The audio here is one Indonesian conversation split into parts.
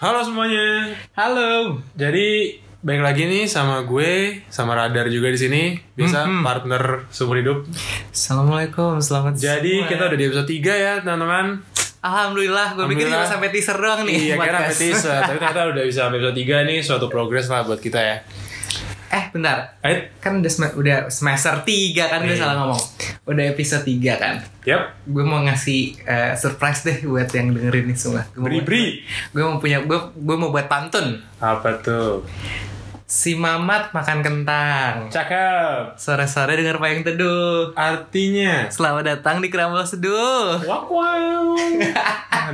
Halo semuanya. Halo. Jadi baik lagi nih sama gue, sama Radar juga di sini. Bisa Mhm. partner seumur hidup. Assalamualaikum, selamat Jadi semua. kita udah di episode 3 ya, teman-teman. Alhamdulillah, gue pikir cuma sampai teaser doang nih. Iya, kira sampai teaser. Tapi ternyata udah bisa sampai episode 3 nih, suatu progres lah buat kita ya. Eh, bentar. Eh, Kan udah, sem- udah semester 3 kan gue Iya. salah ngomong. Udah episode 3 kan. yap. Gue mau ngasih eh, surprise deh buat yang dengerin nih semua. Gue mau, Beri-beri. gue mau punya gue gue mau buat pantun. Apa tuh? Si Mamat makan kentang. Cakep. Sore-sore dengar payung teduh. Artinya Selamat datang di Keramal Seduh. Wow, wow.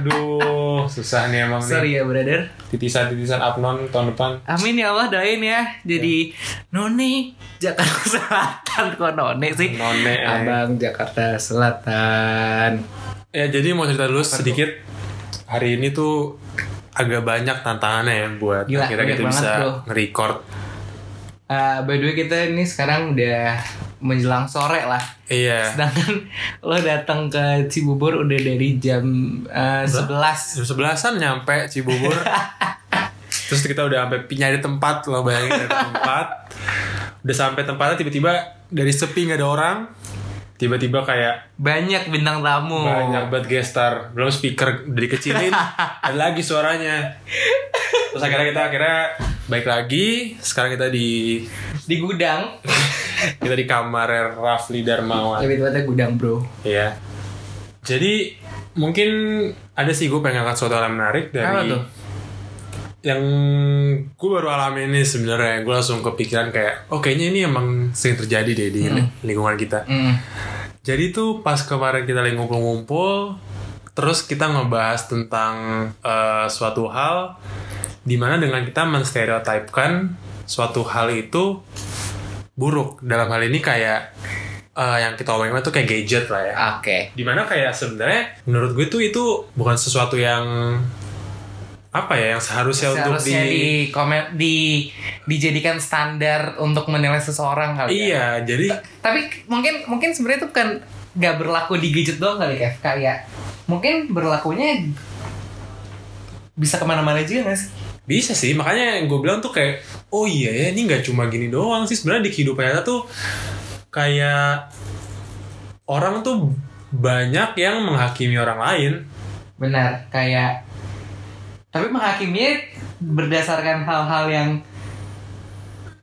Aduh, susah nih emang nih. Sorry ya, brother. Titisan-titisan Abnon tahun depan. Amin ya Allah doain ya. Jadi None Jakarta Selatan kok None sih? None, eh. Abang Jakarta Selatan. Ya jadi mau cerita dulu sedikit Hari ini tuh agak banyak tantangannya ya buat Gila, akhirnya kita banget, bisa nge-record. Uh, by the way kita ini sekarang udah menjelang sore lah. Iya. Sedangkan lo datang ke Cibubur udah dari jam uh, 11 Jam sebelasan nyampe Cibubur. Terus kita udah sampai nyari tempat Lo bayangin dari tempat. Udah sampai tempatnya tiba-tiba Dari sepi gak ada orang Tiba-tiba kayak banyak bintang tamu. banyak banget guest star Belum speaker udah dikecilin Ada lagi suaranya Terus akhirnya kita akhirnya Baik lagi Sekarang kita di Di gudang. Kita di kamar Rafli Darmawan Lebih tepatnya gudang bro. Iya. Jadi mungkin ada sih gue pengen angkat suatu hal yang menarik dari? Yang gue baru alami ini sebenarnya gue langsung kepikiran kayak oh kayaknya ini emang sering terjadi deh di lingkungan kita. Mm. Jadi tuh pas kemarin kita lagi ngumpul-ngumpul terus kita ngebahas tentang eh, suatu hal di mana dengan kita menstereotipkan suatu hal itu buruk dalam hal ini kayak eh, yang kita omongin tuh kayak gadget lah ya Oke. di mana kayak sebenarnya menurut gue tuh itu bukan sesuatu yang apa ya yang seharusnya, untuk Seharusnya di, di, komen di dijadikan standar untuk menilai seseorang kali ya. iya jadi Tapi mungkin mungkin sebenarnya itu bukan nggak berlaku di gadget doang kali Kev. Kayak mungkin berlakunya bisa ke mana-mana juga nggak sih? bisa sih makanya yang gue bilang tuh kayak oh iya ya ini nggak cuma gini doang sih sebenarnya di kehidupan nyata tuh kayak orang tuh banyak yang menghakimi orang lain Benar. Kayak tapi menghakiminya berdasarkan hal-hal yang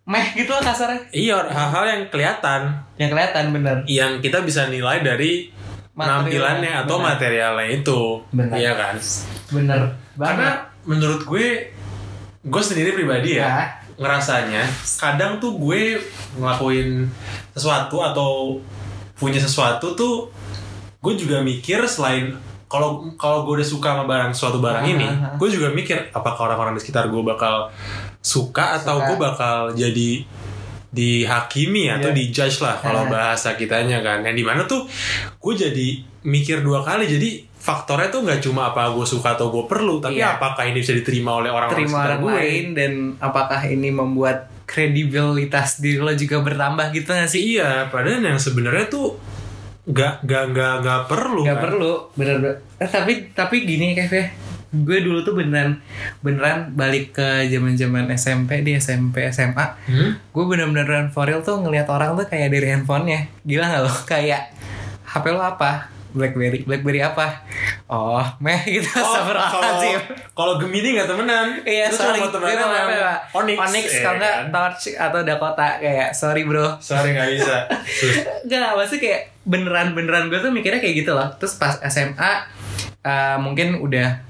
meh gitu lah kasarnya. iya hal-hal yang kelihatan Yang kelihatan bener. yang kita bisa nilai dari penampilannya atau benar. materialnya itu Benar. iya kan Bener. karena Banget. menurut gue gue sendiri pribadi ya Nah, ngerasanya kadang tuh gue ngelakuin sesuatu atau punya sesuatu tuh gue juga mikir selain kalau kalau gue udah suka sama barang suatu barang ini ah, ah. gue juga mikir apakah orang-orang di sekitar gue bakal suka atau Suka. gue bakal jadi dihakimi atau Iya. dijudge lah kalau Ah. bahasa kitanya kan yang di mana tuh gue jadi mikir dua kali jadi faktornya tuh nggak cuma apa gue suka atau gue perlu tapi Iya. apakah ini bisa diterima oleh orang-orang terima sekitar orang gue lain dan apakah ini membuat kredibilitas diri lo juga bertambah gitu gak sih? Iya, padahal yang sebenarnya tuh nggak nggak nggak nggak perlu. Gak kan? perlu, bener-bener. Eh, tapi tapi gini Kev ya, gue dulu tuh beneran beneran balik ke zaman zaman SMP di SMP SMA, Hmm? gue bener-beneran for real tuh ngelihat orang tuh kayak dari handphonenya, gila nggak lo? Kayak HP lo apa? BlackBerry, BlackBerry apa? Oh, meh gitu, Oh, Astagfirullahaladzim. kalau Gemini nggak temenan. Iya, sorry. temenan Gue sama apa? Onyx. Onyx, Iya kalau nggak kan? Torch atau Dakota kayak sorry bro. Sorry nggak bisa. Enggak, maksudnya kayak beneran-beneran gue tuh mikirnya kayak gitu loh. Terus pas SMA uh, mungkin udah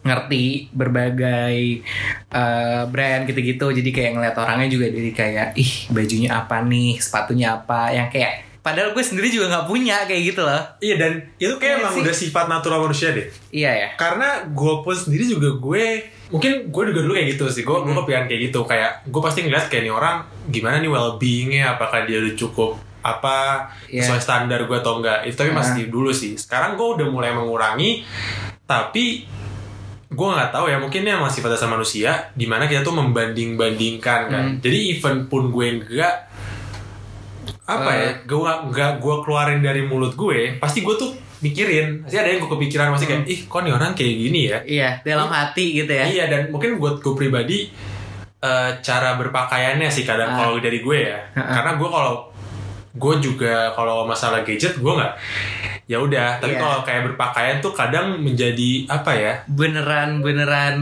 ngerti berbagai uh, brand gitu-gitu jadi kayak ngeliat orangnya juga jadi kayak ih bajunya apa nih sepatunya apa yang kayak padahal gue sendiri juga nggak punya kayak gitu loh iya dan itu kayak Iya emang sih. udah sifat natural manusia deh. iya ya Karena gue pun sendiri juga gue mungkin gue juga dulu kayak gitu sih. Gue gue Hmm. kepikiran kayak gitu. Kayak gue pasti ngeliat kayak nih orang gimana nih well beingnya apakah dia udah cukup apa Iya. sesuai standar gue atau enggak itu tapi Ah. masih dulu sih sekarang gue udah mulai mengurangi tapi gue nggak tahu ya mungkin ini emang sifat dasar manusia di mana kita tuh membanding bandingkan kan Hmm. jadi even pun gue enggak apa ya gue nggak gue keluarin dari mulut gue pasti gue tuh mikirin pasti ada yang gue kepikiran pasti kayak ih kok nih orang kayak gini ya Iya, dalam hati gitu ya. iya dan mungkin buat gue pribadi eh, cara berpakaiannya sih kadang Ah. kalau dari gue ya Ah. karena gue kalau gue juga kalau masalah gadget gue nggak ya udah tapi Iya. kalau kayak berpakaian tuh kadang menjadi apa ya Beneran beneran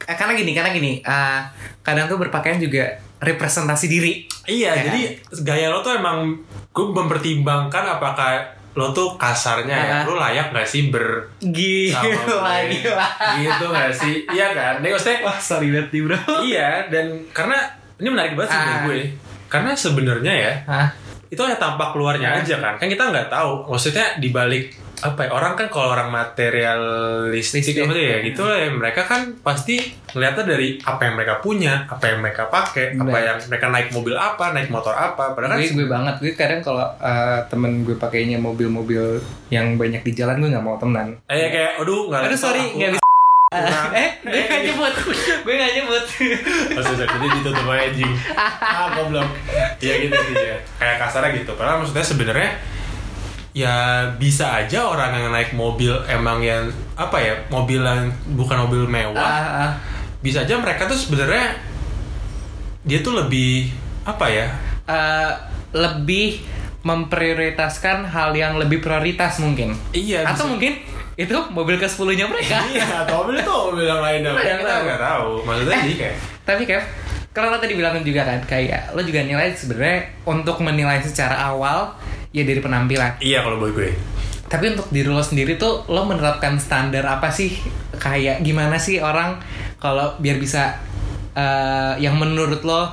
Eh, karena gini, karena gini, eh, kadang tuh berpakaian juga representasi diri. Iya, Ya. jadi gaya lo tuh emang gue mempertimbangkan apakah lo tuh kasarnya ya, Ah. lo layak gak sih ber sama Gila, gue? gila. gitu gak sih? Iya kan? Nih maksudnya Wah, sorry banget nih, bro. iya dan karena ini menarik banget sih Ah. gue. Karena sebenarnya ya Hah? itu hanya tampak keluarnya Ah. aja kan. Kan kita nggak tahu. Maksudnya dibalik apa ya orang kan kalau orang materialistik Listik. apa tuh ya gitu lah ya mereka kan pasti ngeliatnya dari apa yang mereka punya apa yang mereka pakai apa yang mereka naik mobil apa naik motor apa padahal kan gue gue banget gue kadang kalau eh, temen gue pakainya mobil-mobil yang banyak di jalan gue nggak mau temenan Eh kayak aduh nggak aduh level sorry nggak bisa Nah, eh gue nggak nyebut Oh, sorry, sorry. jadi ditutup aja anjing. ah, goblok. Ya gitu sih ya. Kayak kasarnya gitu. Padahal maksudnya sebenarnya ya bisa aja orang yang naik mobil emang yang apa ya mobil yang bukan mobil mewah Ah, ah. bisa aja mereka tuh sebenarnya dia tuh lebih apa ya Eh, lebih memprioritaskan hal yang lebih prioritas mungkin iya atau bisa- mungkin itu mobil ke 10 nya mereka iya atau mobil itu mobil yang lain dong Yang kita nggak tahu maksudnya Eh. jadi kayak Tapi Kev, kalau lo tadi bilang juga kan kayak lo juga nilai sebenarnya untuk menilai secara awal ya dari penampilan. iya kalau buat gue Tapi untuk diri lo sendiri tuh lo menerapkan standar apa sih? Kayak gimana sih orang kalau biar bisa eh, yang menurut lo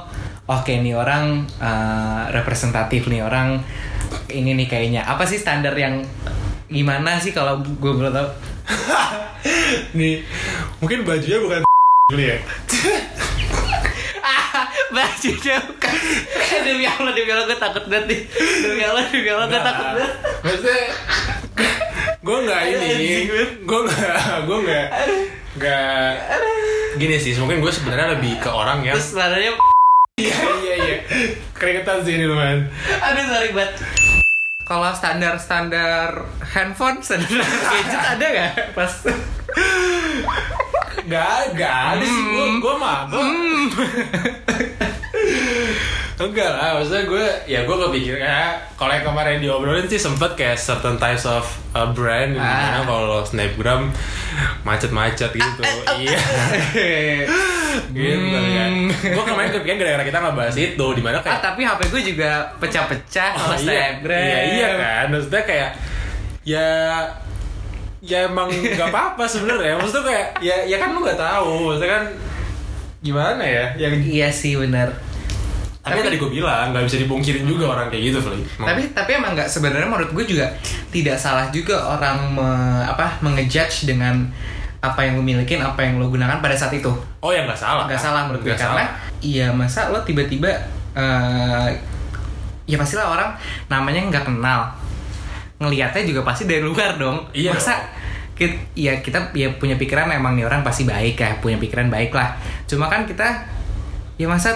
oke nih orang eh, representatif nih orang ini nih kayaknya apa sih standar yang gimana sih kalau gue belum tahu? Nih mungkin bajunya bukan kali ya? Ah bajunya bukan. Demi Allah demi Allah gue takut banget nih. Demi Allah demi Allah gue takut banget. maksudnya gue nggak ini. gue nggak gue nggak nggak gini sih. Mungkin gue sebenarnya lebih ke orang yang terus iya iya iya. Keringetan sih ini lumayan. Aduh sorry banget kalau standar standar handphone standar gadget ada nggak? Pas nggak nggak ada sih. Gue gue mah gue enggak lah maksudnya gue ya gue kepikir kayak kalau yang kemarin diobrolin sih sempet kayak certain types of uh, brand Ah. di mana kalau snapgram macet-macet gitu iya gitu kan gue kemarin kepikiran gara-gara kita ngebahas itu di mana ah kayak tapi HP gue juga pecah-pecah Oh, iya. Snapgram Iya, iya kan. Maksudnya kayak ya ya emang nggak apa-apa sebenarnya. Maksudnya kayak ya ya kan lu nggak tahu. Maksudnya kan gimana ya? Yang iya sih benar tapi, Tapi- tadi gue bilang nggak bisa dipungkirin juga orang kayak gitu, Fli. Emang- tapi tapi emang nggak sebenarnya menurut gue juga tidak salah juga orang me- apa mengejudge dengan apa yang lo milikin apa yang lo gunakan pada saat itu oh ya nggak salah. nggak kan? salah menurut gue Nggak karena salah. iya masa lo tiba-tiba eh ya pastilah orang namanya nggak kenal ngelihatnya juga pasti dari luar dong Iya masa kita, ya kita ya punya pikiran emang nih orang pasti baik ya punya pikiran baik lah cuma kan kita ya masa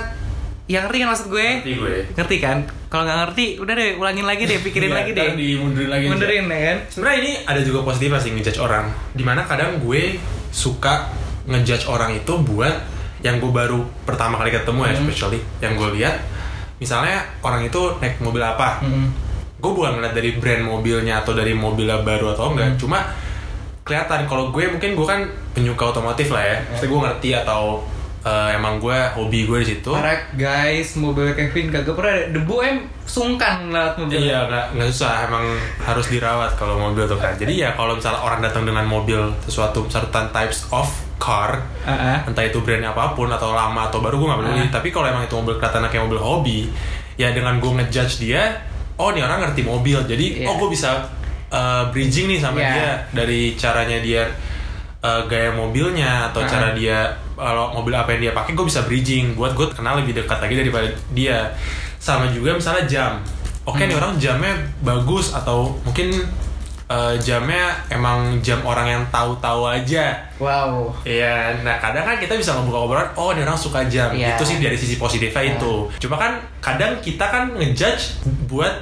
yang ngerti kan maksud gue Ngerti gue. ngerti kan kalau nggak ngerti udah deh ulangin lagi deh pikirin Iya, lagi deh dimundurin lagi aja. mundurin ya kan Sebenarnya ini ada juga positifnya sih ngejudge orang. Di mana kadang gue suka ngejudge orang itu buat yang gue baru pertama kali ketemu ya, Hmm. especially yang gue lihat. Misalnya orang itu naik mobil apa, Mm-mm. gue bukan ngeliat dari brand mobilnya atau dari mobilnya baru atau enggak, Hmm. cuma kelihatan kalau gue mungkin gue kan penyuka otomotif lah ya, Maksudnya gue ngerti atau eh, emang gue hobi gue di situ. Alright guys, mobil Kevin kagak pernah ada debu em sungkan lewat mobil. Iya nggak nggak susah emang harus dirawat kalau mobil tuh kan. Jadi ya kalau misalnya orang datang dengan mobil sesuatu certain types of car, ah. entah itu brandnya apa pun atau lama atau baru gue nggak peduli. Ah. Tapi kalau emang itu mobil kelihatan kayak mobil hobi, ya dengan gue ngejudge dia, oh nih orang ngerti mobil, jadi Iya. oh gue bisa uh, bridging nih sama Iya. dia dari caranya dia uh, gaya mobilnya atau Ah. cara dia kalau mobil apa yang dia pakai gue bisa bridging buat gue kenal lebih dekat lagi daripada dia sama juga misalnya jam oke nih Hmm. orang jamnya bagus atau mungkin eh, jamnya emang jam orang yang tahu-tahu aja. Wow. Iya, nah kadang kan kita bisa ngebuka obrolan, oh ini orang suka jam, Iya. itu sih dari sisi positifnya itu. Cuma kan kadang kita kan ngejudge buat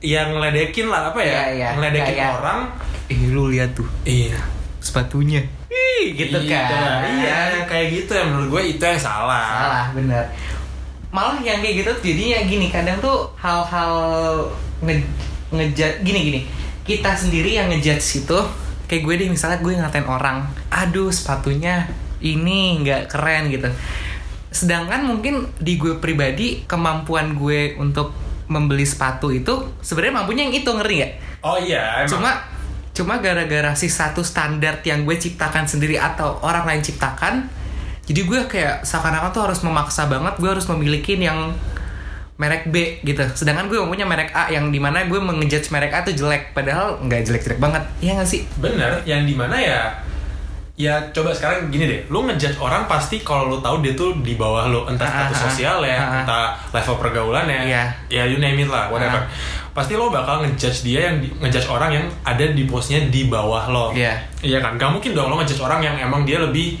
yang ngeledekin lah apa ya, Iya, iya. ngeledekin Kayak- orang. Ih lu lihat tuh Iya, sepatunya. Ih, gitu Iya, kan. Iya, kayak gitu ya menurut gue itu yang salah. Salah, bener. Malah yang kayak gitu jadinya gini, kadang tuh hal-hal nge ngejudge gini gini. Kita sendiri yang ngejudge itu kayak gue deh misalnya gue ngatain orang, aduh sepatunya ini nggak keren gitu. Sedangkan mungkin di gue pribadi kemampuan gue untuk membeli sepatu itu sebenarnya mampunya yang itu ngerti nggak? Oh iya, emang. Cuma cuma gara-gara si satu standar yang gue ciptakan sendiri atau orang lain ciptakan, jadi gue kayak seakan-akan tuh harus memaksa banget gue harus memiliki yang merek B gitu. Sedangkan gue punya merek A yang di mana gue mengejudge merek A tuh jelek, padahal nggak jelek-jelek banget. Iya nggak sih? Bener, yang di mana ya Ya coba sekarang gini deh, lu ngejudge orang pasti kalau lu tahu dia tuh di bawah lu, entah Ah, status ah, sosial ya, ah, ah. entah level pergaulannya, Iya. ya you name it lah, whatever. Ah. Pasti lo bakal ngejudge dia yang di- ngejudge orang yang ada di posnya di bawah lo. Iya. Iya kan, gak mungkin dong lo ngejudge orang yang emang dia lebih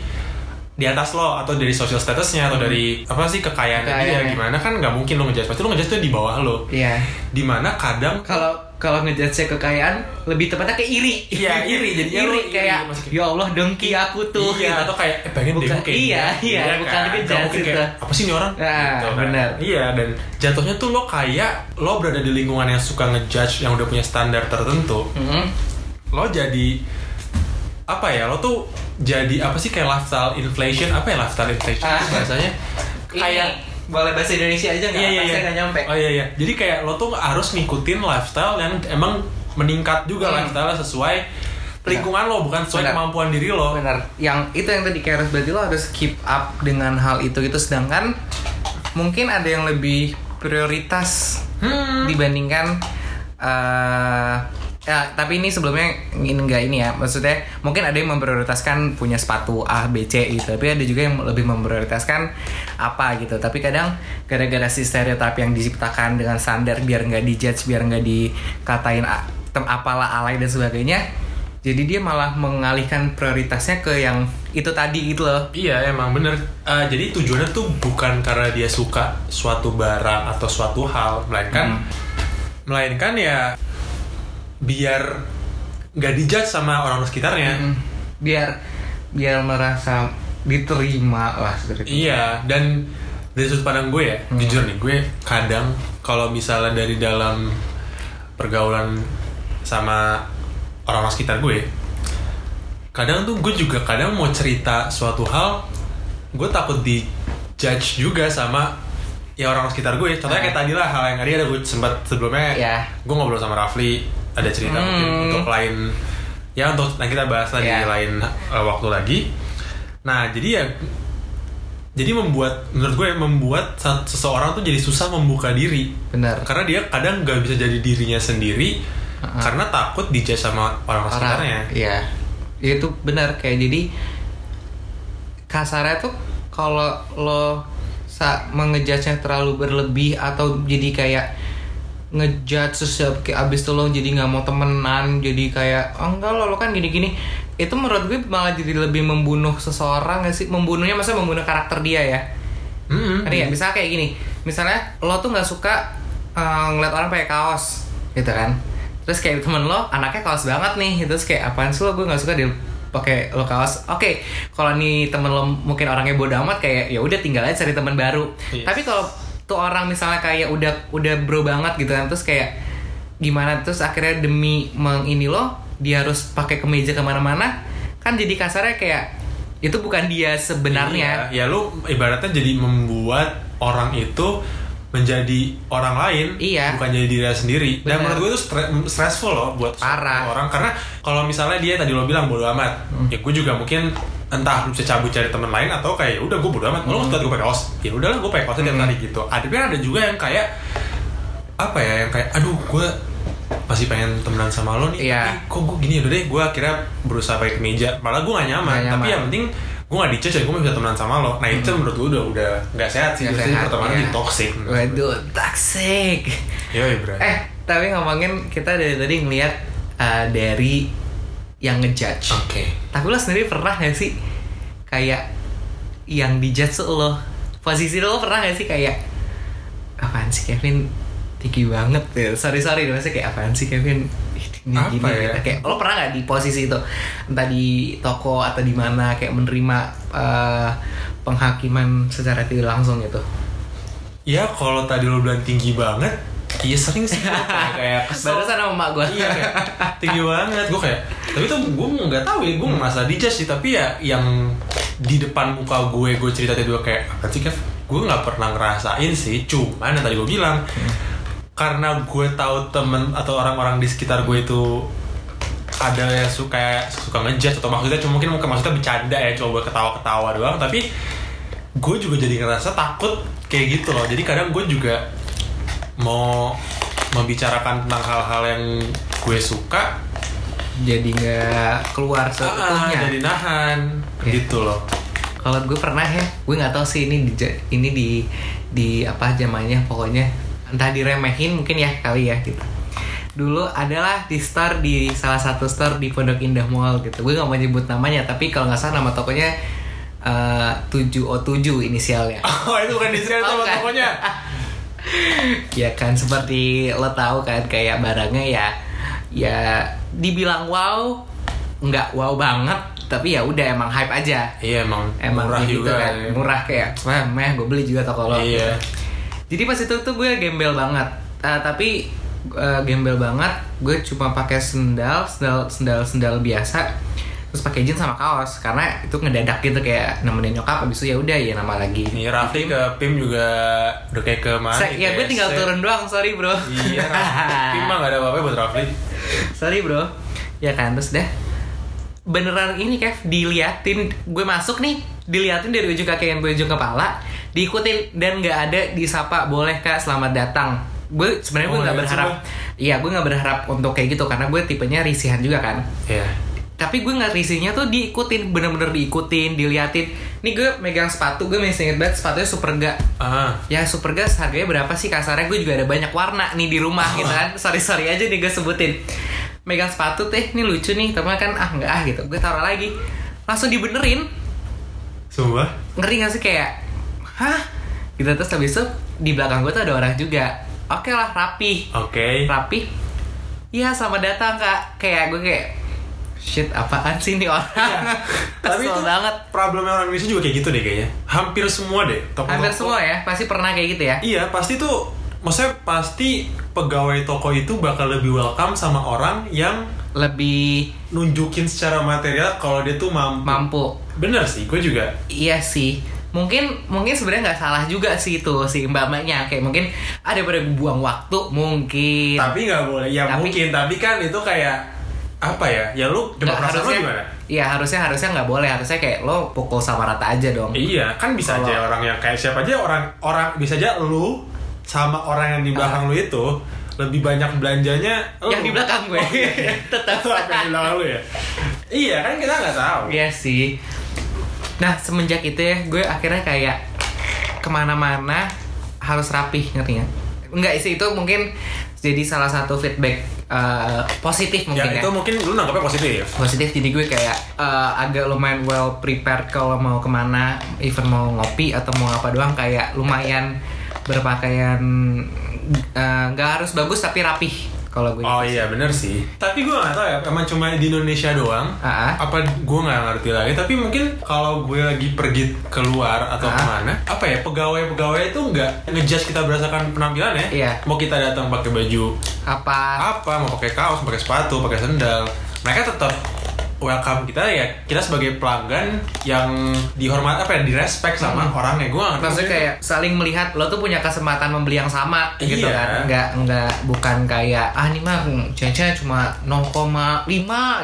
di atas lo atau dari social statusnya atau dari apa sih kekayaannya dia Kekayaannya. gimana kan nggak mungkin lo ngejudge pasti lo ngejudge tuh di bawah lo Iya. di mana kadang Kalau kalau ngejudge kekayaan lebih tepatnya kayak iri. Iya, iri. Jadinya lu iri iri, kayak ya Allah dengki aku tuh. iya gitu. atau kayak eh, pengen Bukan- kayak iya, iya, Iya bukan kan? tapi Nggak judge mungkin itu. kayak apa sih ini orang Nah, kan. benar. iya dan jatuhnya tuh lo kayak lo berada di lingkungan yang suka ngejudge yang udah punya standar tertentu Mm-mm. lo jadi apa ya lo tuh jadi apa sih kayak lifestyle inflation apa ya lifestyle inflation Ah. itu bahasanya kayak boleh bahasa Indonesia aja nggak? iya iya iya nggak nyampe. oh iya iya jadi kayak lo tuh harus ngikutin lifestyle yang emang meningkat juga Hmm. lifestyle sesuai lingkungan lo bukan sesuai Benar. kemampuan diri lo Benar. Yang itu yang tadi kayak harus berarti lo harus keep up dengan hal itu itu sedangkan mungkin ada yang lebih prioritas Hmm. dibandingkan eh ya tapi ini sebelumnya ini enggak ini ya maksudnya mungkin ada yang memprioritaskan punya sepatu A B C gitu tapi ada juga yang lebih memprioritaskan apa gitu. Tapi kadang gara-gara si stereotip yang diciptakan dengan standar biar nggak dijudge biar nggak dikatain tem apalah alay dan sebagainya jadi dia malah mengalihkan prioritasnya ke yang itu tadi gitu loh. Iya emang bener. Eh, Jadi tujuannya tuh bukan karena dia suka suatu barang atau suatu hal Melainkan Hmm. Melainkan ya Biar nggak dijudge sama orang sekitarnya. Mm, biar biar merasa diterima lah seperti itu. Iya dan dari sudut pandang gue ya Hmm. Jujur nih gue kadang Kalau misalnya dari dalam Pergaulan Sama orang-orang sekitar gue Kadang tuh gue juga kadang mau cerita suatu hal Gue takut di judge juga sama ya orang sekitar gue. Contohnya kayak tadi lah hal yang tadi ada gue sempat sebelumnya Ya. gue ngobrol sama Rafli ada cerita Hmm. mungkin untuk lain ya untuk nanti kita bahas lagi Ya. lain uh, waktu lagi nah jadi ya jadi membuat menurut gue membuat seseorang tuh jadi susah membuka diri benar karena dia kadang nggak bisa jadi dirinya sendiri Uh-uh. karena takut dijudge sama orang sekitarnya Iya. Ya, itu benar kayak jadi kasarnya tuh kalau lo sa mengejudge terlalu berlebih atau jadi kayak ngejudge terus ya, kayak abis itu lo jadi nggak mau temenan jadi kayak oh, enggak lo lo kan gini-gini itu menurut gue malah jadi lebih membunuh seseorang gak sih membunuhnya masa membunuh karakter dia ya Hmm, Ngerti nggak? Misalnya kayak gini, misalnya lo tuh nggak suka eh, ngeliat orang pakai kaos, gitu kan? Terus kayak temen lo anaknya kaos banget nih, terus kayak apaan sih lo gue nggak suka dia pakai lo kaos. Oke, kalau nih temen lo mungkin orangnya bodoh amat kayak ya udah tinggal aja cari teman baru. Yes. Tapi kalau tuh orang misalnya kayak udah udah bro banget gitu kan, terus kayak gimana terus akhirnya demi mengini lo dia harus pakai kemeja ke mana-mana, kan jadi kasarnya kayak itu bukan dia sebenarnya. Iya, ya lu ibaratnya jadi membuat orang itu menjadi orang lain Iya. bukan jadi diri sendiri dan Benar. menurut gue itu stre- stressful loh buat Parah. orang karena kalau misalnya dia tadi lo bilang bodo amat Hmm. ya gue juga mungkin entah lu bisa cabut cari teman lain atau kayak "Ya udah gue bodo amat lo suka gue pakai kaos ya udahlah gue pakai kaosnya tiap Hmm. hari gitu ada tapi ada juga yang kayak apa ya yang kayak aduh gue masih pengen temenan sama lo nih Iya. tapi kok gue gini udah deh gue akhirnya berusaha pakai kemeja malah gue gak nyaman, tapi nyaman. yang penting gue gak dicet dan gue bisa temenan sama lo. Nah itu menurut gue udah udah nggak sehat sih. Biasanya sehat, pertemanan iya. jadi toxic. Waduh, toxic. Yoi, bro. Eh, tapi ngomongin kita dari tadi ngelihat uh, dari yang ngejudge. Oke. Tapi lo sendiri pernah gak sih kayak yang dijudge lo? Posisi lo pernah gak sih kayak apaan sih Kevin? Tinggi banget. Ya sorry sorry maksudnya kayak apaan sih Kevin ini Apa gini, ya? gitu. kayak lo pernah nggak di posisi itu? Entah di toko atau di mana kayak menerima eh, penghakiman secara tidak langsung gitu? Ya kalau tadi lo bilang tinggi banget iya sering sih. Kayak, kayak kesel. Barusan sama emak gue iya kayak tinggi banget. Gue kayak tapi tuh gue nggak tahu ya gue merasa dijudge sih. Tapi ya yang di depan muka gue gue cerita tadi gue kayak apa sih Kev? Gue nggak pernah ngerasain sih. Cuman yang tadi gue bilang karena gue tahu temen atau orang-orang di sekitar gue itu ada yang suka suka ngejudge atau maksudnya cuma mungkin maksudnya bercanda ya coba ketawa-ketawa doang. Tapi gue juga jadi ngerasa takut kayak gitu loh. Jadi kadang gue juga mau membicarakan tentang hal-hal yang gue suka jadi nggak keluar ah, seutuhnya. jadi nahan Iya. gitu loh. Kalau gue pernah ya gue nggak tahu sih ini di ini di di apa zamannya pokoknya entah diremehin mungkin ya kali ya gitu. Dulu adalah di store di salah satu store di Pondok Indah Mall gitu. Gue nggak mau nyebut namanya tapi kalau nggak salah nama tokonya eh, 7O7 inisialnya. Oh itu bukan di sini Oh, sama bukan. tokonya? Ya kan seperti lo tahu kan kayak barangnya ya ya dibilang wow nggak wow banget tapi ya udah emang hype aja. Iya emang emang murah gitu juga kan. ya. murah kayak wah meh gue beli juga toko lo iya jadi pas itu tuh gue gembel banget Ah, tapi eh, gembel banget gue cuma pakai sendal sendal sendal sendal biasa terus pakai jeans sama kaos karena itu ngedadak gitu kayak nemenin nyokap abis itu ya udah ya nama lagi Nih Rafli ke PIM juga udah kayak ke mana? Sa- ya gue tinggal turun doang sorry bro Iya. PIM mah gak ada apa-apa buat Rafli. sorry bro ya kan terus dah beneran ini Kev diliatin gue masuk nih diliatin dari ujung kaki sampai ujung kepala diikutin dan nggak ada disapa boleh kak selamat datang. Gue sebenarnya gue Oh, nggak iya, berharap iya gue nggak berharap untuk kayak gitu karena gue tipenya risihan juga kan. Iya. tapi gue nggak risihnya tuh diikutin bener-bener diikutin diliatin. Nih gue megang sepatu gue masih inget banget sepatunya Superga Ah, ya Superga harganya berapa sih? Kasarnya gue juga ada banyak warna nih di rumah gitu kan. Sorry sorry aja nih gue sebutin. Megang sepatu teh ini lucu nih tapi kan ah nggak ah gitu. Gue taruh lagi. Langsung dibenerin. Sumpah. ngeri gak sih? Kayak hah gitu terus habis itu di belakang gue tuh ada orang juga oke lah rapi Oke. rapi Iya selamat datang kak Kayak gue kayak Shit apaan sih ini orang Iya. Tapi itu banget problemnya orang Indonesia juga kayak gitu deh kayaknya. Hampir semua deh. toko-toko. Hampir semua ya Pasti pernah kayak gitu ya Iya, pasti tuh maksudnya pasti pegawai toko itu bakal lebih welcome sama orang yang Lebih nunjukin secara material kalau dia tuh mampu. mampu Bener sih, gue juga. Iya sih mungkin mungkin sebenarnya nggak salah juga sih itu si mbak mbaknya kayak mungkin ada pada buang waktu mungkin Tapi nggak boleh. Ya Tapi- mungkin, tapi kan itu kayak apa ya? Ya lu coba perasaan lu harusnya gimana? iya harusnya harusnya nggak boleh harusnya kayak lo pukul sama rata aja dong Iya, kan bisa Kalau- aja orang yang kayak siapa aja orang orang bisa aja lu sama orang yang di belakang lu itu lebih banyak belanjanya lu. yang di belakang gue Oh, iya. tetap apa yang di belakang lu ya? Iya, kan kita nggak tahu. Iya sih. Nah semenjak itu ya gue akhirnya kayak ke mana-mana harus rapih ngerti nggak? Enggak sih itu mungkin jadi salah satu feedback eh, positif Ya mungkin ya. itu mungkin lu nangkapnya positif. Positif jadi gue kayak eh, agak lumayan well prepared kalau mau ke mana, even mau ngopi atau mau apa doang kayak lumayan berpakaian eh, nggak harus bagus tapi rapih kalau gue. Oh iya bener sih. Tapi gue nggak tahu ya, emang cuma di Indonesia doang. Ah. Apa gue nggak ngerti lagi. Tapi mungkin kalau gue lagi pergi keluar atau Ah. ke mana, apa ya pegawai-pegawai itu nggak ngejudge kita berdasarkan penampilan ya. Iya. Mau kita datang pakai baju Apa? apa, mau pakai kaos, pakai sepatu, pakai sendal, mereka tetap welcome kita ya. Kita sebagai pelanggan yang dihormat apa ya, direspek sama orangnya. Gue nggak ngerti. Maksudnya kayak saling melihat lo tuh punya kesempatan membeli yang sama gitu Iya. kan. Enggak enggak bukan kayak ah ini mah cece cuma 0,5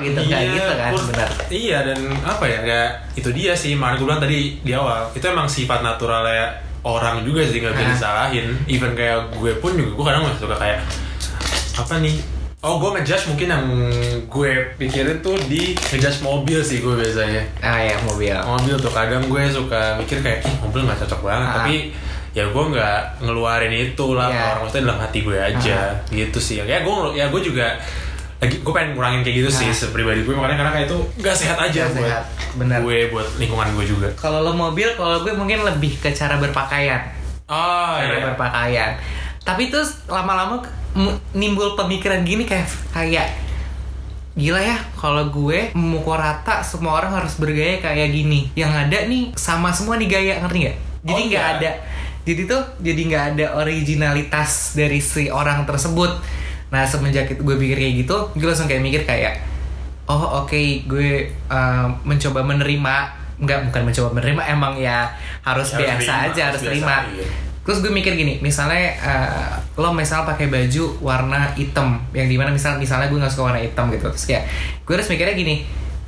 gitu kayak gitu kan benar. Iya dan apa ya, ya itu dia sih. Makanya gue bilang tadi di awal itu emang sifat naturalnya orang juga sih nggak bisa Nah. disalahin. Even kayak gue pun juga gue kadang masih suka kayak apa nih? Oh gue ngejudge mungkin yang gue pikirin tuh di ngejudge mobil sih gue biasanya. Ah ya mobil. Mobil tuh kadang gue suka mikir kayak Ih, mobil nggak cocok banget Ah. tapi ya gue nggak ngeluarin itu lah ke orang maksudnya dalam hati gue aja gitu sih ya gue ya gue juga lagi gue pengen ngurangin kayak gitu sih Nah. sepribadi gue makanya karena kayak itu nggak sehat aja Nggak buat sehat, benar. gue buat lingkungan gue juga Kalau lo mobil, kalau gue mungkin lebih ke cara berpakaian. oh cara iya berpakaian. Tapi terus lama-lama nimbul pemikiran gini kayak kayak gila ya kalau gue memukul rata semua orang harus bergaya kayak gini. Yang ada nih sama semua nih gaya ngerti nggak? Jadi Oh, nggak iya. ada. Jadi tuh jadi nggak ada originalitas dari si orang tersebut. Nah semenjak itu gue pikir kayak gitu, gue langsung kayak mikir kayak oh oke gue uh, mencoba menerima nggak bukan mencoba menerima emang ya harus Harus biasa terima, aja harus terima biasa, iya. Terus gue mikir gini misalnya uh, lo misal pakai baju warna hitam yang di mana misal misalnya gue nggak suka warna hitam gitu. Terus kayak gue harus mikirnya gini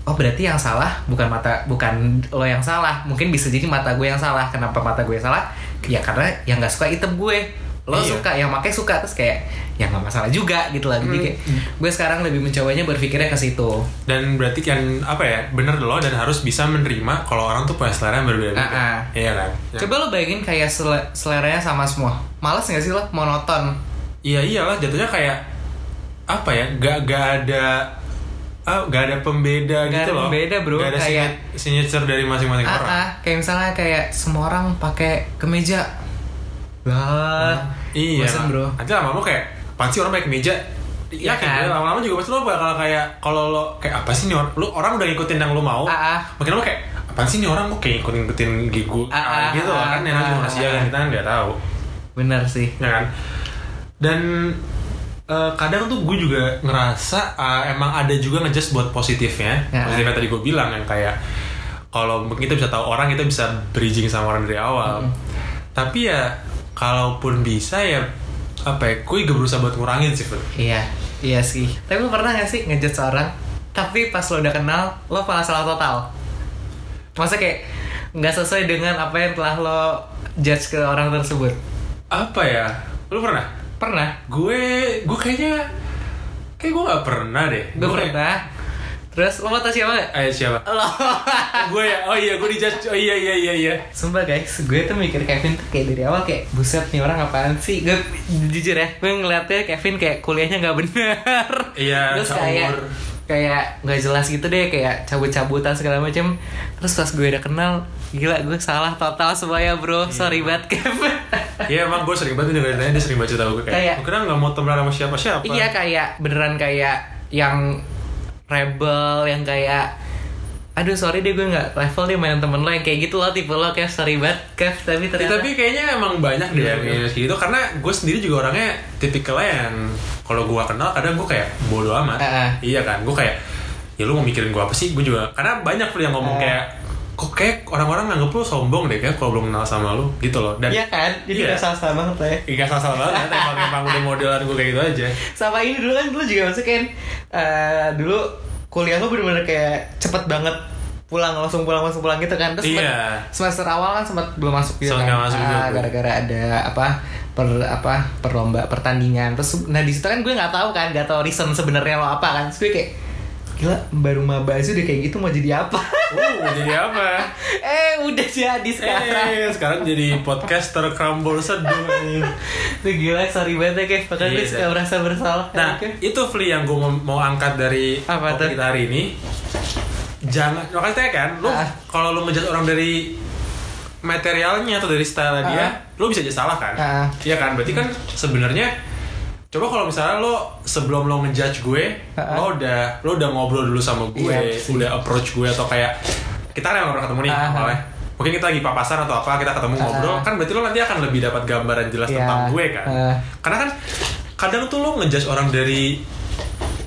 oh berarti yang salah bukan mata bukan lo yang salah. Mungkin bisa jadi mata gue yang salah. Kenapa mata gue salah? Ya karena yang nggak suka hitam gue lo Iya. suka yang pakai suka terus kayak ya nggak masalah juga gitu lah jadi Hmm. kayak gue sekarang lebih mencobanya berpikirnya ke situ dan berarti kan apa ya bener lo dan harus bisa menerima kalau orang tuh punya selera yang berbeda Ah, ah. iya kan Ya. Coba lo bayangin kayak sele- seleranya sama semua. Males gak sih lo? Monoton. iya iyalah jatuhnya kayak apa ya gak gak ada ah gak ada pembeda Gak gitu ada loh pembeda, bro. gak ada Kayak- signature- dari masing-masing Ah, orang kayak misalnya kayak semua orang pakai kemeja. Lah, iya. Bosen, bro. nanti lama-lama kayak apaan sih orang pakai kemeja Iya Yakin kan? gue, lama-lama juga pasti lo bakal kayak kalau lo kayak apa sih nih orang? Lu orang udah ngikutin yang lo mau. Ah. makin lama kayak apaan sih nih orang? Kok kayak ngikutin ngikutin gigu Ah, ah, gitu ah, kan yang ah, manusia ah. kan kita kan nggak tahu. Bener sih. ya kan? Dan eh, kadang tuh gue juga ngerasa eh, emang ada juga ngejudge buat positifnya. Ya. positifnya tadi gue bilang yang kayak kalau kita bisa tahu orang kita bisa bridging sama orang dari awal. Tapi ya kalaupun bisa ya apa ya gue juga berusaha buat ngurangin sih Fud. Iya, iya sih. Tapi lo pernah gak sih ngejudge seorang, tapi pas lo udah kenal, lo malah salah total? Masa kayak nggak sesuai dengan apa yang telah lo judge ke orang tersebut? apa ya lu pernah Pernah? gue gue kayaknya kayak gue nggak pernah deh Gue pernah. Terus lo mau tau siapa gak? eh siapa Lo. gue ya oh iya gue dijudge oh iya iya iya iya Sumpah guys, gue tuh mikir Kevin tuh kayak dari awal kayak buset nih orang apaan sih? Gue jujur ya, gue ngeliatnya Kevin kayak kuliahnya nggak bener. Iya, Terus kayak kayak nggak jelas gitu deh, kayak cabut-cabutan segala macam. Terus pas gue udah kenal, gila gue salah total semuanya bro. Sorry banget Kevin. Iya emang gue sering banget dengerin dia sering baca tahu gue kayak, Kayak- gue kira nggak mau temenan sama siapa siapa. iya kayak beneran kayak yang rebel, yang kayak Aduh sorry deh gue nggak level deh main temen lo yang kayak gitu loh tipe lo kayak sorry banget Kev tapi Ya, ternyata tapi kayaknya emang banyak deh Iya, yang iya. kayak gitu karena gue sendiri juga orangnya tipikalnya yang kalau gue kenal kadang gue kayak bodoh amat. Iya kan, gue kayak ya lu mau mikirin gue apa sih? Gue juga karena banyak tuh yang ngomong kayak kok kayak orang-orang nganggep lu sombong deh kayak kalau belum kenal sama lu gitu loh. Dan Iya kan? Jadi Iya. udah salah-salah banget lah ya Gak salah-salah banget, emang, emang udah modelan gue kayak gitu aja sama ini dulu kan dulu juga masuk kan eh, dulu kuliah lo bener-bener kayak cepet banget pulang langsung pulang langsung pulang gitu kan terus Iya. semester awal kan sempat belum masuk gitu kan masuk Ah, gara-gara ada apa per apa perlomba pertandingan terus nah di situ kan gue nggak tahu kan nggak tahu reason sebenarnya lo apa kan terus gue kayak gila baru maba aja udah kayak gitu mau jadi apa Uh, mau jadi apa? eh udah jadi sekarang Eh, sekarang jadi podcaster crumble seduh Tuh gila sorry banget ya Kev Bahkan gue Iya. suka merasa bersalah Nah, Oke. itu Fli yang gue mau, angkat dari Apa tuh? kita hari ini. Jangan, makanya kan, lu Ah. kalau lu ngejudge orang dari materialnya atau dari style dia, Ah. lu bisa aja salah kan? Ah. Iya kan? Berarti kan sebenarnya coba kalau misalnya lo sebelum lo ngejudge gue, Ah. lo udah lo udah ngobrol dulu sama gue, Iya, sih. udah approach gue atau kayak kita kan pernah ketemu nih Ah. awalnya. Mungkin kita lagi papasan atau apa, kita ketemu Ah. ngobrol, kan berarti lo nanti akan lebih dapat gambaran jelas Iya. tentang gue kan. Ah. Karena kan kadang tuh lo ngejudge orang dari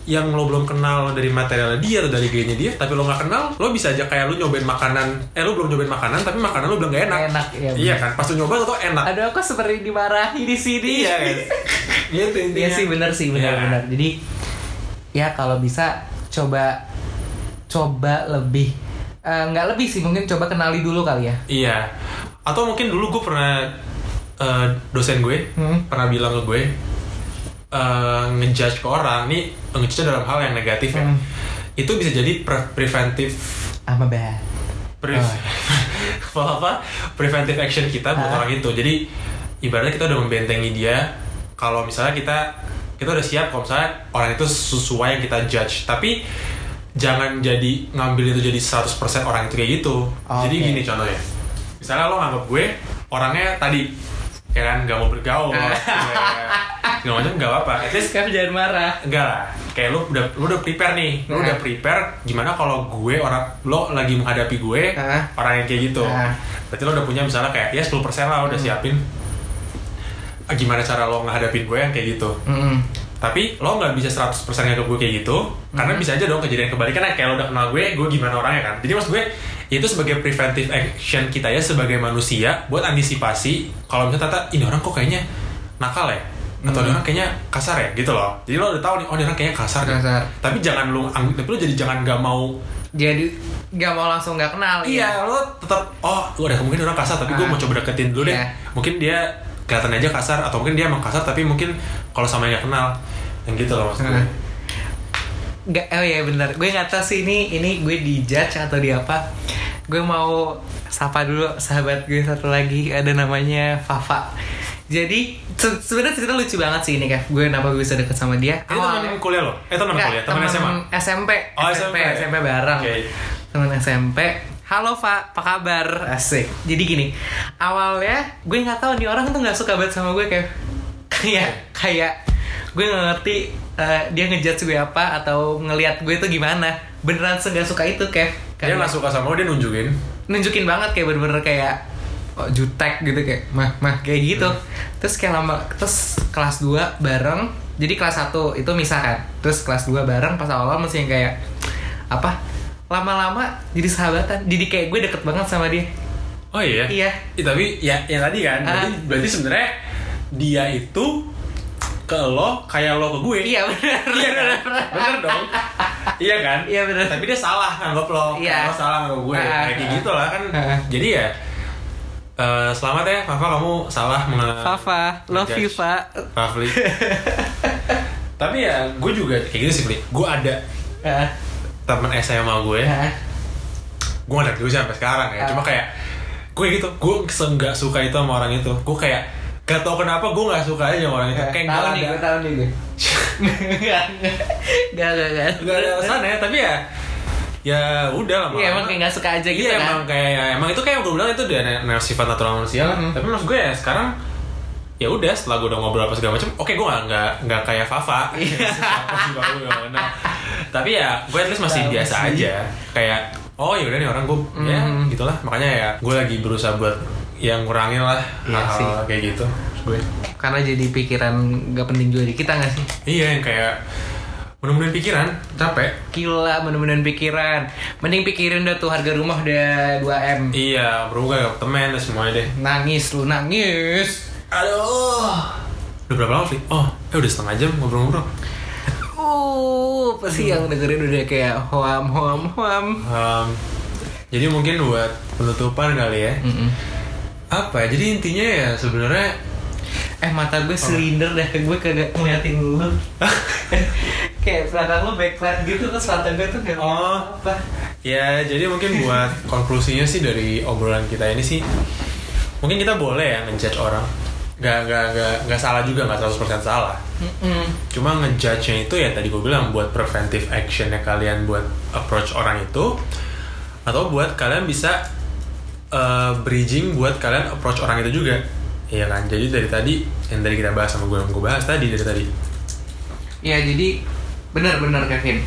yang lo belum kenal dari materialnya dia atau dari gayanya dia, tapi lo nggak kenal, lo bisa aja kayak lo nyobain makanan, eh lo belum nyobain makanan, tapi makanan lo bilang gak enak. Enak, iya, iya bener. kan? Pas lo nyoba lo tuh enak. Aduh aku seperti dimarahi di sini. Iya kan? Gitu Iya intinya. sih benar sih Iya. benar-benar. Jadi ya kalau bisa coba coba lebih eh, nggak lebih sih mungkin coba kenali dulu kali ya. Iya. Atau mungkin dulu gue pernah eh, dosen gue Hmm. pernah bilang ke gue eh, ngejudge ke orang, nih ngejudge dalam hal yang negatif ya. Hmm. Itu bisa jadi pre- preventif Ama bad. pre Oh. apa apa preventive action kita buat Ah. orang itu. Jadi ibaratnya kita udah membentengi dia kalau misalnya kita kita udah siap kalau misalnya orang itu sesuai yang kita judge tapi jangan jadi ngambil itu jadi 100% orang itu kayak gitu jadi Oke. gini contohnya misalnya lo nganggap gue orangnya tadi ya kan gak mau bergaul nggak macam nggak apa-apa at least jangan marah. enggak lah kayak lu udah lu udah prepare nih lu Nah. udah prepare gimana kalau gue orang lo lagi menghadapi gue Ah. orang yang kayak gitu Ah. berarti lo udah punya misalnya kayak ya 10% lah udah Hmm. siapin Ah, gimana cara lo ngadapin gue yang kayak gitu Mm-mm. tapi lo nggak bisa 100% nganggap gue kayak gitu karena bisa aja dong kejadian kebalikan kayak lo udah kenal gue gue gimana orangnya kan jadi maksud gue itu sebagai preventive action kita ya sebagai manusia buat antisipasi kalau misalnya tata ini orang kok kayaknya nakal ya atau ini orang kayaknya kasar ya gitu loh jadi lo udah tahu nih oh orang kayaknya kasar, deh. Kasar. tapi jangan ang- tapi lo jadi jangan nggak mau Jadi nggak mau langsung nggak kenal. ya. iya lo tetap oh gue ada kemungkinan orang kasar tapi gue Ah. mau coba deketin dulu deh Iya. mungkin dia kelihatan aja kasar atau mungkin dia emang kasar tapi mungkin kalau sama yang nggak kenal yang gitu loh maksud gue. Nggak, oh iya bener. Gue nggak tahu sih ini ini gue di judge atau di apa. Gue mau sapa dulu sahabat gue satu lagi ada namanya Fafa. Jadi se- sebenarnya cerita lucu banget sih ini Kev. Gue kenapa gue bisa deket sama dia. Ini teman kuliah lo? Eh teman kuliah, teman SMA. SMP. Oh, SMP, SMP. SMP bareng. Oke. Teman SMP. Halo Pak, apa kabar? Asik. Jadi gini, awalnya gue nggak tahu nih orang tuh nggak suka banget sama gue kayak kayak kayak gue nggak ngerti eh, dia ngejudge gue apa atau ngelihat gue tuh gimana. Beneran nggak suka itu kayak Dia nggak suka sama lo, dia nunjukin. nunjukin banget kayak bener-bener kayak oh, jutek gitu kayak mah mah kayak gitu terus kayak lama terus kelas 2 bareng jadi kelas 1 itu misah kan terus kelas 2 bareng pas awal masih yang kayak apa lama-lama jadi sahabatan jadi kayak gue deket banget sama dia Oh iya? Iya. Ih, tapi ya yang tadi kan, berarti, Ah. berarti sebenarnya dia itu ke lo kayak lo ke gue. iya bener Iya kan? Bener dong. Iya kan? Iya, bener. Tapi dia salah nganggap lo, Iya. lo salah nganggap gue. Kayak ah. gitu lah kan. Jadi ya eh, selamat ya, Fafa kamu salah mengenal Fafa love you Ngejudge. Fa Rafli. Tapi ya gue juga kayak gitu sih, Fli. Gue ada Ah, temen SMA gue, ah. gue ngeliat dulu sampai sekarang ya. Ah. Cuma kayak gue gitu, gue nggak suka itu sama orang itu. Gue kayak gak tau kenapa gue nggak suka aja sama orang itu. Kayak tahu nggak nih ada, gue tahu nih gue Gak, gak, gak, gak. ada alasan ya. Tapi ya, ya udah lah. Iya emang kayak gak suka aja gitu iya, kan emang kayak ya, emang itu kayak gue bilang itu dia sifat natural manusia lah. Mhm. Tapi maksud gue ya sekarang ya udah setelah gue udah ngobrol apa segala macam, oke gue nggak nggak nggak kayak Fafa. Iya. Tapi ya gue at least masih biasa aja. Kayak oh ya udah nih orang gue ya Mhm. gitulah. Makanya ya gue lagi berusaha buat yang ngurangin lah Iya hal-hal sih. kayak gitu. Gue Karena jadi pikiran gak penting juga di kita gak sih iya yang kayak mudah-mudahan pikiran capek. Gila bener-bener pikiran Mending pikirin dah tuh harga rumah udah 2M Iya, berubah gak temen dan semuanya deh. Nangis lu nangis Aduh. Udah berapa lama, Fli? Oh, eh udah setengah jam ngobrol-ngobrol. Uh, pasti yang dengerin udah kayak hoam hoam hoam Um, jadi mungkin buat penutupan kali ya. Mm-mm. Apa ya? Jadi intinya ya sebenarnya Eh mata gue silinder dah gue kagak ngeliatin lu Kayak belakang lu backlight gitu terus mata gue tuh gak Oh. apa ya jadi mungkin buat konklusinya sih dari obrolan kita ini sih mungkin kita boleh ya ngejudge orang. Gak, gak, gak, gak salah juga, gak 100% salah. Mm-mm. Cuma ngejudge-nya itu ya tadi gue bilang buat preventive actionnya kalian buat approach orang itu atau buat kalian bisa uh, bridging buat kalian approach orang itu juga. Iya kan, jadi dari tadi yang tadi kita bahas sama gue yang gue bahas tadi dari tadi. Ya jadi benar-benar Kevin.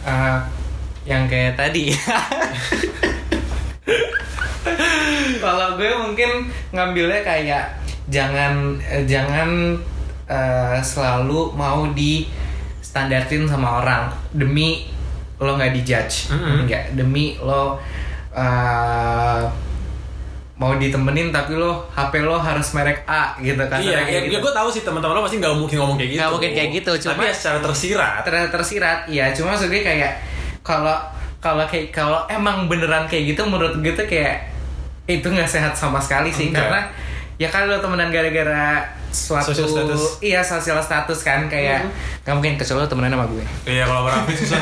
Eh, Yang kayak tadi. Kalau gue mungkin ngambilnya kayak Jangan eh, Jangan eh, selalu mau di standartin sama orang. Demi lo nggak dijudge. Mhm. Nggak, Demi lo eh, mau ditemenin tapi lo HP lo harus merek A gitu kan. Iya, ya, ya gue tahu sih teman-teman lo pasti nggak mungkin ngomong kayak gitu. Nggak mungkin kayak gitu, Tapi cuma- ya secara tersirat. Ter tersirat iya. Cuma maksud gue kayak kalau kalau kayak kalau emang beneran kayak gitu menurut gue tuh kayak itu nggak sehat sama sekali sih. Enggak. karena ya kan lo temenan gara-gara suatu Social status. iya sosial status kan kayak nggak mungkin kecuali lo temenan sama gue. Iya, kalau Raffi susah.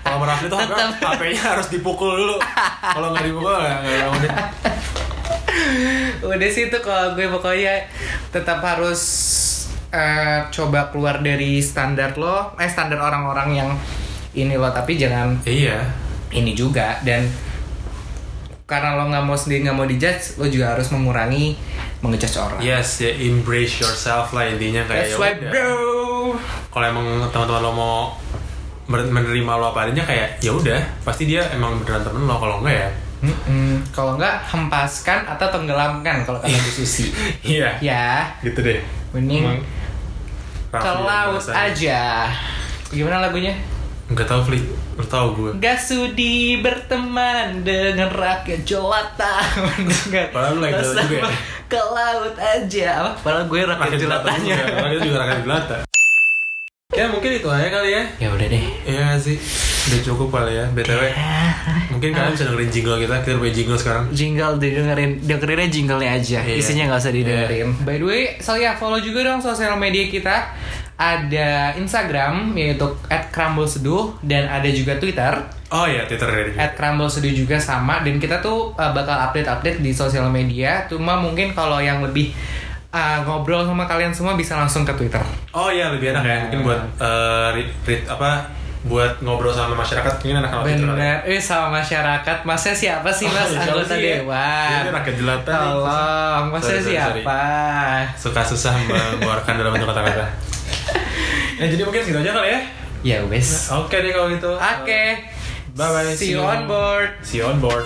Kalau tuh Tetep. HP-nya harus dipukul dulu. Kalau nggak dipukul nggak nggak deh udah sih tuh kalau gue pokoknya tetap harus eh, coba keluar dari standar lo, eh standar orang-orang yang ini lo, tapi jangan Iya. ini juga dan karena lo nggak mau sendiri nggak mau dijudge, lo juga harus mengurangi mengejudge orang. Yes, ya embrace yourself lah intinya kayak That's ya right, udah. bro. Kalau emang teman-teman lo mau menerima lo apa adanya kayak ya udah, pasti dia emang beneran temen lo. Kalau enggak ya, Mm-mm. Kalau nggak hempaskan atau tenggelamkan kalau kata Bu Susi. iya. ya, Gitu deh. mending Emang ke laut aja. Gimana lagunya? Enggak tahu Fli, lo tau gue. Gak sudi berteman dengan rakyat jelata Mendengar Padahal lu lagi jelata juga ya? Ke laut aja Apa? Padahal gue rakyat, Rakyat jelata jelatanya juga, itu juga rakyat jelata. Ya mungkin itu aja kali ya. Ya udah deh Iya sih, udah cukup kali ya. BTW, mungkin kalian bisa dengerin jingle kita. Kita punya jingle sekarang. Jingle didengerin Dengerinnya jinglenya aja Iya. Isinya gak usah didengerin By the way So ya follow juga dong sosial media kita Ada Instagram Yaitu at Seduh Dan ada juga Twitter Oh iya, Twitter ready. at Seduh juga sama Dan kita tuh uh, bakal update-update di sosial media Cuma mungkin kalau yang lebih uh, ngobrol sama kalian semua bisa langsung ke Twitter Oh iya, lebih enak ya. Mungkin buat eh, read, read- apa buat ngobrol sama masyarakat mungkin enak kalau Twitter. Bener, eh sama masyarakat Masnya siapa sih Oh, mas siapa anggota ya? dewan? Ini rakyat jelata. Tolong, masnya Sorry, sorry, siapa? Suka susah mengeluarkan dalam bentuk kata-kata. Ya jadi mungkin segitu aja kali ya. Ya wes. Oke deh kalau gitu. Oke. Bye bye. See you on board. See you on board.